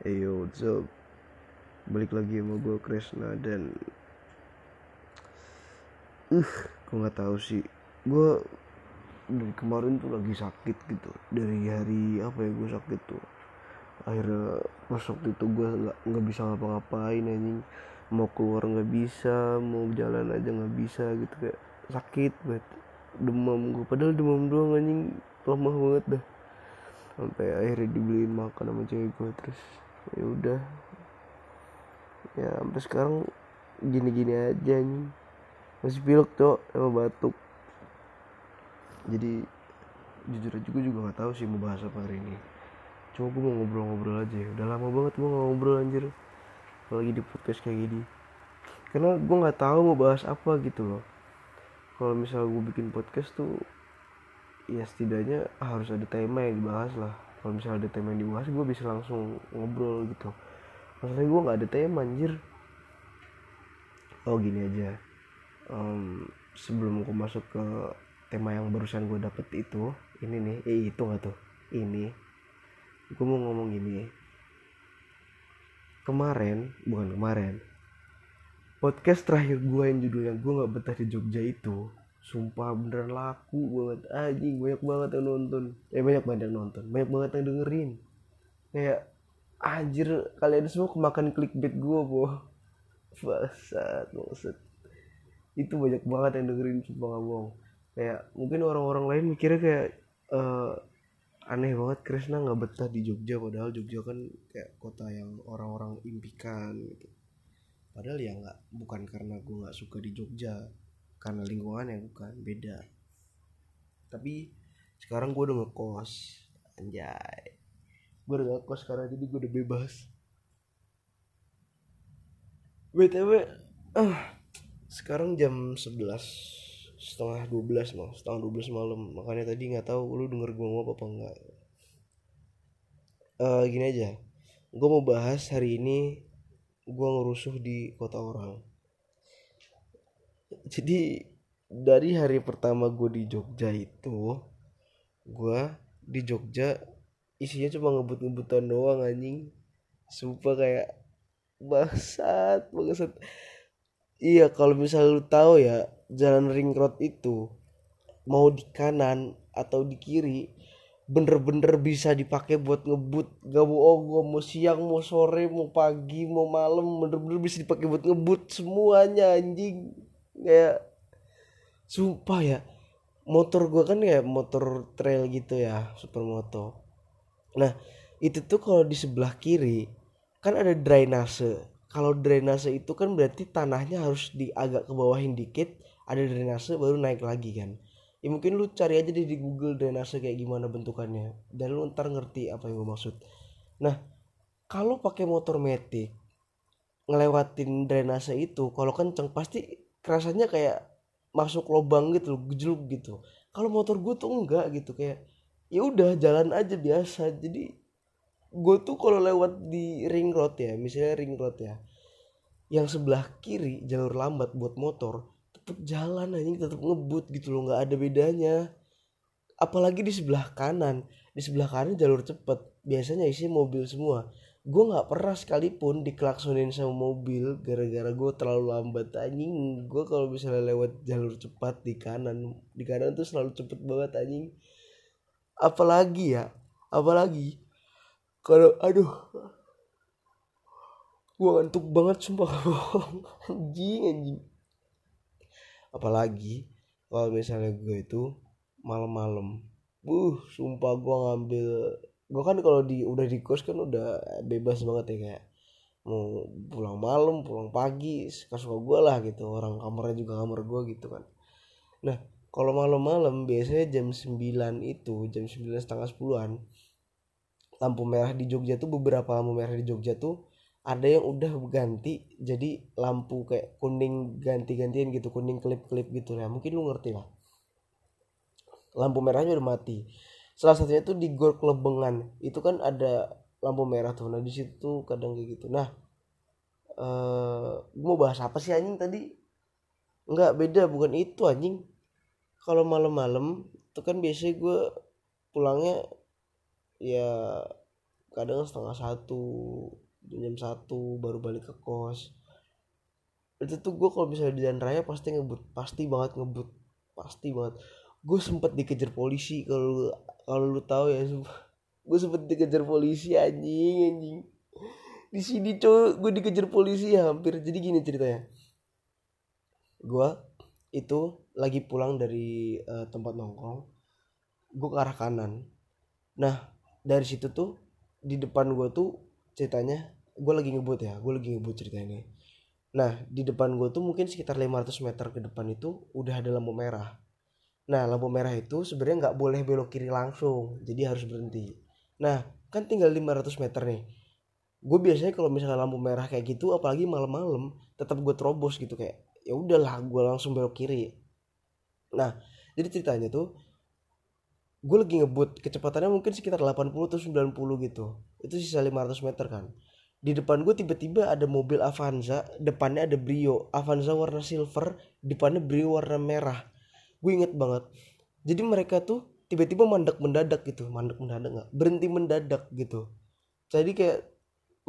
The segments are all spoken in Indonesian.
Yo, what's up? Balik lagi sama gue Kresna dan uh, gue nggak tahu sih. Gue dari kemarin tuh lagi sakit gitu. Dari hari apa ya gue sakit tuh. Akhirnya pas waktu itu gue nggak nggak bisa ngapa-ngapain anjing. Mau keluar nggak bisa, mau jalan aja nggak bisa gitu kayak sakit banget. Demam gue, padahal demam doang anjing lemah banget dah sampai akhirnya dibeliin makan sama cewek gue terus ya udah. Ya sampai sekarang gini-gini aja nih masih pilek cok sama batuk. Jadi jujur aja gue juga nggak tahu sih mau bahas apa hari ini. Cuma gue mau ngobrol-ngobrol aja. Udah lama banget gue nggak ngobrol anjir. Apalagi di podcast kayak gini. Karena gue nggak tahu mau bahas apa gitu loh. Kalau misal gue bikin podcast tuh ya setidaknya harus ada tema yang dibahas lah kalau misalnya ada tema yang dibahas gue bisa langsung ngobrol gitu. Masalahnya gue nggak ada tema anjir. Oh gini aja. Um, sebelum gue masuk ke tema yang barusan gue dapet itu ini nih eh itu nggak tuh? Ini. Gue mau ngomong gini. Kemarin bukan kemarin. Podcast terakhir gue yang judulnya gue nggak betah di Jogja itu sumpah beneran laku banget. Anjing banyak banget yang nonton. Eh banyak banget yang nonton. Banyak banget yang dengerin. Kayak anjir kalian semua kemakan clickbait gue boh. Basat maksud itu banyak banget yang dengerin sumpah gak bohong. Kayak mungkin orang-orang lain mikirnya kayak uh, aneh banget Krisna nggak betah di Jogja padahal Jogja kan kayak kota yang orang-orang impikan gitu. Padahal ya nggak bukan karena gue nggak suka di Jogja karena lingkungan yang bukan beda. Tapi sekarang gue udah ngekos anjay. Gue udah ngekos sekarang jadi gue udah bebas. Btw ah sekarang jam 11 setengah 12 mal setengah 12 malam. Makanya tadi nggak tahu lu denger gue ngomong apa enggak. Uh, gini aja. Gue mau bahas hari ini gue ngerusuh di kota orang jadi dari hari pertama gue di Jogja itu gue di Jogja isinya cuma ngebut-ngebutan doang anjing. Sumpah kayak basat bangsat. Iya kalau misalnya lu tahu ya jalan ring road itu mau di kanan atau di kiri bener-bener bisa dipakai buat ngebut. Gak bohong gue mau siang mau sore mau pagi mau malam bener-bener bisa dipakai buat ngebut semuanya anjing kayak sumpah ya motor gue kan ya motor trail gitu ya supermoto nah itu tuh kalau di sebelah kiri kan ada drainase. Kalau drainase itu kan berarti tanahnya harus di agak ke bawahin dikit ada drainase baru naik lagi kan. Ya mungkin lu cari aja di Google drainase kayak gimana bentukannya dan lu ntar ngerti apa yang gue maksud. Nah kalau pakai motor metik ngelewatin drainase itu kalau kenceng pasti kerasanya kayak masuk lubang gitu loh gejluk gitu. Kalau motor gue tuh enggak gitu kayak ya udah jalan aja biasa. Jadi gue tuh kalau lewat di ring road ya misalnya ring road ya yang sebelah kiri jalur lambat buat motor tetap jalan anjing tetap ngebut gitu loh nggak ada bedanya. Apalagi di sebelah kanan di sebelah kanan jalur cepet biasanya isi mobil semua gue nggak pernah sekalipun diklaksonin sama mobil gara-gara gue terlalu lambat. Anjing gue kalau misalnya lewat jalur cepat di kanan di kanan tuh selalu cepet banget anjing. Apalagi ya apalagi kalau aduh. Gue ngantuk banget sumpah. Anjing anjing. Apalagi kalau misalnya gue itu malam-malam. Buh sumpah gue ngambil gue kan kalau di udah di kos kan udah bebas banget ya kayak mau pulang malam pulang pagi suka gue lah gitu orang kamarnya juga kamar gue gitu kan. Nah kalau malam-malam biasanya jam 9 itu jam 9 setengah sepuluhan lampu merah di Jogja tuh beberapa lampu merah di Jogja tuh ada yang udah ganti jadi lampu kayak kuning ganti-gantian gitu kuning klip-klip gitu. Ya mungkin lu ngerti lah. Lampu merahnya udah mati salah satunya tuh di gor kelebengan itu kan ada lampu merah tuh. Nah di situ kadang kayak gitu. Nah eh gue mau bahas apa sih anjing tadi? Nggak beda. Bukan itu anjing. Kalau malam-malam itu kan biasanya gue pulangnya ya kadang setengah satu jam satu baru balik ke kos. Itu tuh gue kalau misalnya di jalan raya pasti ngebut. Pasti banget ngebut. Pasti banget. Gue sempet dikejar polisi kalau kalau lu tahu ya gue sempet dikejar polisi anjing anjing. Di sini cowok gue dikejar polisi hampir. Jadi gini ceritanya. Gue itu lagi pulang dari uh, tempat nongkrong. Gue ke arah kanan. Nah dari situ tuh di depan gue tuh ceritanya gue lagi ngebut ya gue lagi ngebut ceritanya. Nah di depan gue tuh mungkin sekitar 500 meter ke depan itu udah ada lampu merah nah lampu merah itu sebenarnya nggak boleh belok kiri langsung jadi harus berhenti. Nah kan tinggal 500 meter nih. Gue biasanya kalau misalnya lampu merah kayak gitu apalagi malam-malam tetap gue terobos gitu kayak ya udahlah gue langsung belok kiri. Nah jadi ceritanya tuh gue lagi ngebut kecepatannya mungkin sekitar 80 atau 90 gitu. Itu sisa 500 meter kan. Di depan gue tiba-tiba ada mobil Avanza depannya ada Brio. Avanza warna silver depannya Brio warna merah gue inget banget. Jadi mereka tuh tiba-tiba mandek mendadak gitu. Mandek mendadak nggak? Berhenti mendadak gitu. Jadi kayak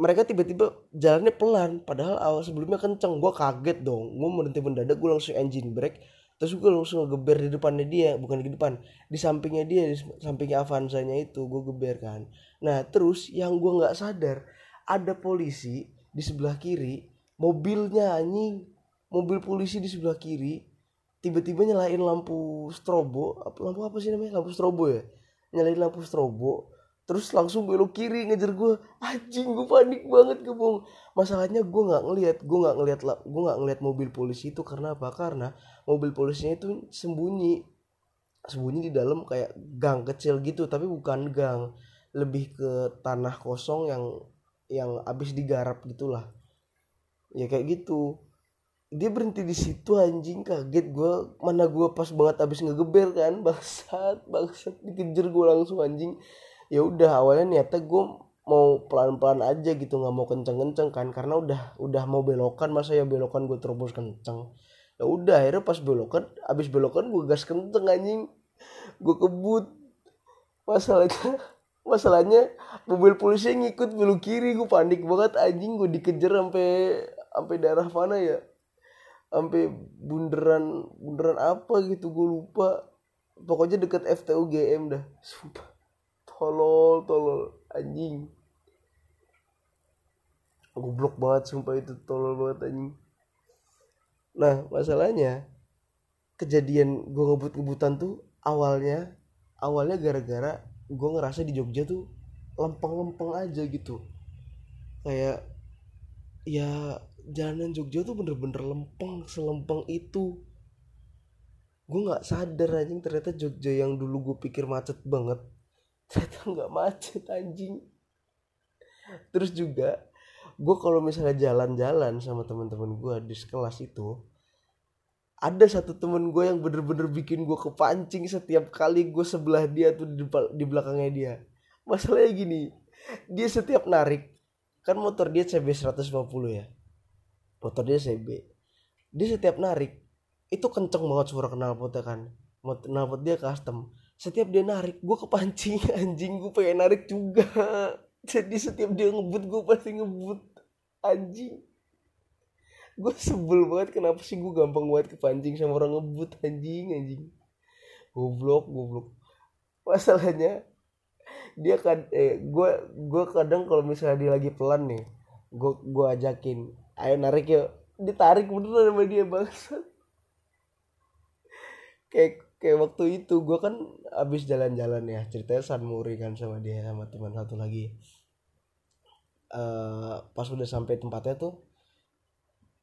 mereka tiba-tiba jalannya pelan. Padahal awal sebelumnya kenceng. Gue kaget dong. Gue berhenti mendadak gue langsung engine brake. Terus gue langsung ngegeber di depannya dia. Bukan di depan. Di sampingnya dia di sampingnya Avanzanya itu. Gue geber kan. Nah terus yang gue nggak sadar ada polisi di sebelah kiri. Mobilnya anjing. Mobil polisi di sebelah kiri tiba-tiba nyalain lampu strobo lampu apa sih namanya? Lampu strobo ya? Nyalain lampu strobo terus langsung belok kiri ngejar gue anjing gue panik banget kebong masalahnya gue nggak ngelihat gue nggak ngelihat gue nggak ngelihat mobil polisi itu karena apa? Karena mobil polisinya itu sembunyi. Sembunyi di dalam kayak gang kecil gitu tapi bukan gang. Lebih ke tanah kosong yang yang abis digarap gitulah. Ya kayak gitu dia berhenti di situ anjing kaget gue mana gue pas banget abis ngegeber kan bangsat bangsat dikejar gue langsung anjing. Ya udah awalnya niatnya gue mau pelan-pelan aja gitu nggak mau kenceng-kenceng kan karena udah udah mau belokan masa ya belokan gue terobos kenceng. Ya udah akhirnya pas belokan abis belokan gue gas kenceng anjing. Gue kebut. Masalahnya masalahnya mobil polisi ngikut belok kiri gue panik banget anjing. Gue dikejar sampai sampai daerah mana ya sampai bunderan bunderan apa gitu gue lupa. Pokoknya deket FTUGM dah. Sumpah. Tolol tolol. Anjing. Goblok banget sumpah itu. Tolol banget anjing. Nah masalahnya kejadian gue ngebut-ngebutan tuh awalnya awalnya gara-gara gue ngerasa di Jogja tuh lempeng-lempeng aja gitu. Kayak ya jalanan Jogja tuh bener-bener lempeng selempeng itu. Gue nggak sadar anjing ternyata Jogja yang dulu gue pikir macet banget ternyata nggak macet anjing. Terus juga gue kalau misalnya jalan-jalan sama teman-teman gue di sekelas itu ada satu temen gue yang bener-bener bikin gue kepancing setiap kali gue sebelah dia tuh di, di belakangnya dia. Masalahnya gini dia setiap narik kan motor dia CB 150 ya? Motor dia CB dia setiap narik itu kenceng banget suara knalpotnya kan. Knalpot dia custom. Setiap dia narik gue kepancing anjing gue pengen narik juga. Jadi setiap dia ngebut gue pasti ngebut. Anjing. Gue sebel banget kenapa sih gue gampang banget kepancing sama orang ngebut anjing anjing. Goblok goblok. Masalahnya dia kan eh gue gue kadang kalau misalnya dia lagi pelan nih gue gue ajakin ayo narik yuk. Ditarik bener sama dia bangsa kayak kayak waktu itu gue kan abis jalan-jalan ya ceritanya San Muri kan sama dia sama teman satu lagi. Uh, pas udah sampai tempatnya tuh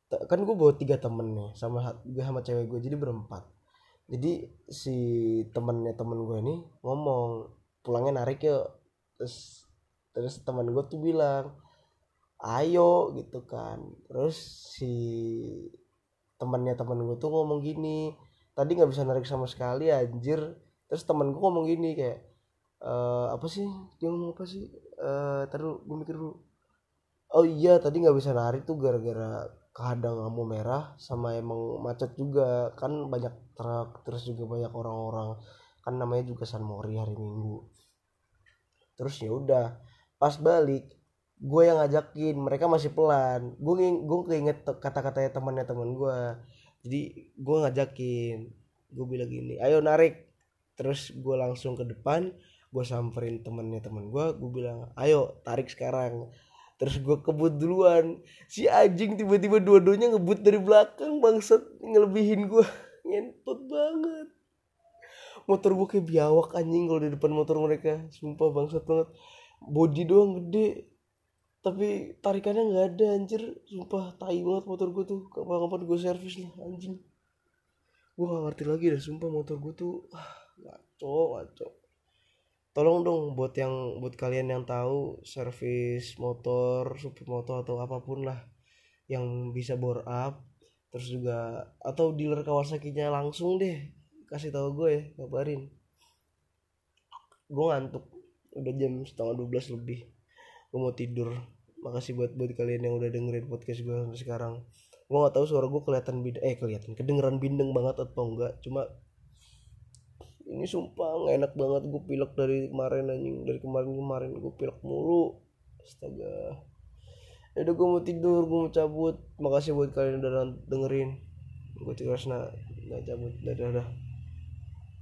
kan gue bawa tiga temen nih sama gue sama cewek gue jadi berempat. Jadi si temennya temen gue ini ngomong pulangnya narik yuk. Terus terus teman gue tuh bilang ayo gitu kan. Terus si temennya temen gue tuh ngomong gini tadi nggak bisa narik sama sekali anjir. Terus temen gue ngomong gini kayak e, apa sih? Dia ngomong apa sih? Eh taruh gue mikir dulu oh iya tadi nggak bisa narik tuh gara-gara kehadang lampu merah sama emang macet juga. Kan banyak truk terus juga banyak orang-orang kan namanya juga San Mori hari Minggu. Terus ya udah pas balik gue yang ngajakin mereka masih pelan. Gue gue keinget kata-katanya temannya teman gue jadi gue ngajakin gue bilang gini ayo narik. Terus gue langsung ke depan gue samperin temennya temen gue gue bilang ayo tarik sekarang. Terus gue kebut duluan. Si anjing tiba-tiba dua-duanya ngebut dari belakang bangsat ngelebihin gue ngentot banget motor gue kayak biawak anjing kalau di depan motor mereka. Sumpah bangsat banget. Body doang gede. Tapi tarikannya nggak ada anjir. Sumpah tai banget motor gue tuh. Kapan-kapan gue servis lah anjing. Gue gak ngerti lagi dah sumpah motor gue tuh ah, ngaco ngaco. Tolong dong buat yang buat kalian yang tahu servis motor supir motor atau apa pun lah yang bisa bore up terus juga atau dealer Kawasaki-nya langsung deh kasih tahu gue ya kabarin gue ngantuk udah jam setengah 12 lebih. Gue mau tidur. Makasih buat buat kalian yang udah dengerin podcast gue sampai sekarang. Gue gak tahu suara gue kelihatan bideng eh kelihatan kedengeran bindeng banget atau enggak. Cuma ini sumpah gak enak banget gue pilek dari kemarin anjing. Dari kemarin kemarin gue pilek mulu. Astaga. Ya udah gue mau tidur gue mau cabut. Makasih buat kalian udah dengerin. Gue Cikresna nggak cabut. Dadah, dadah.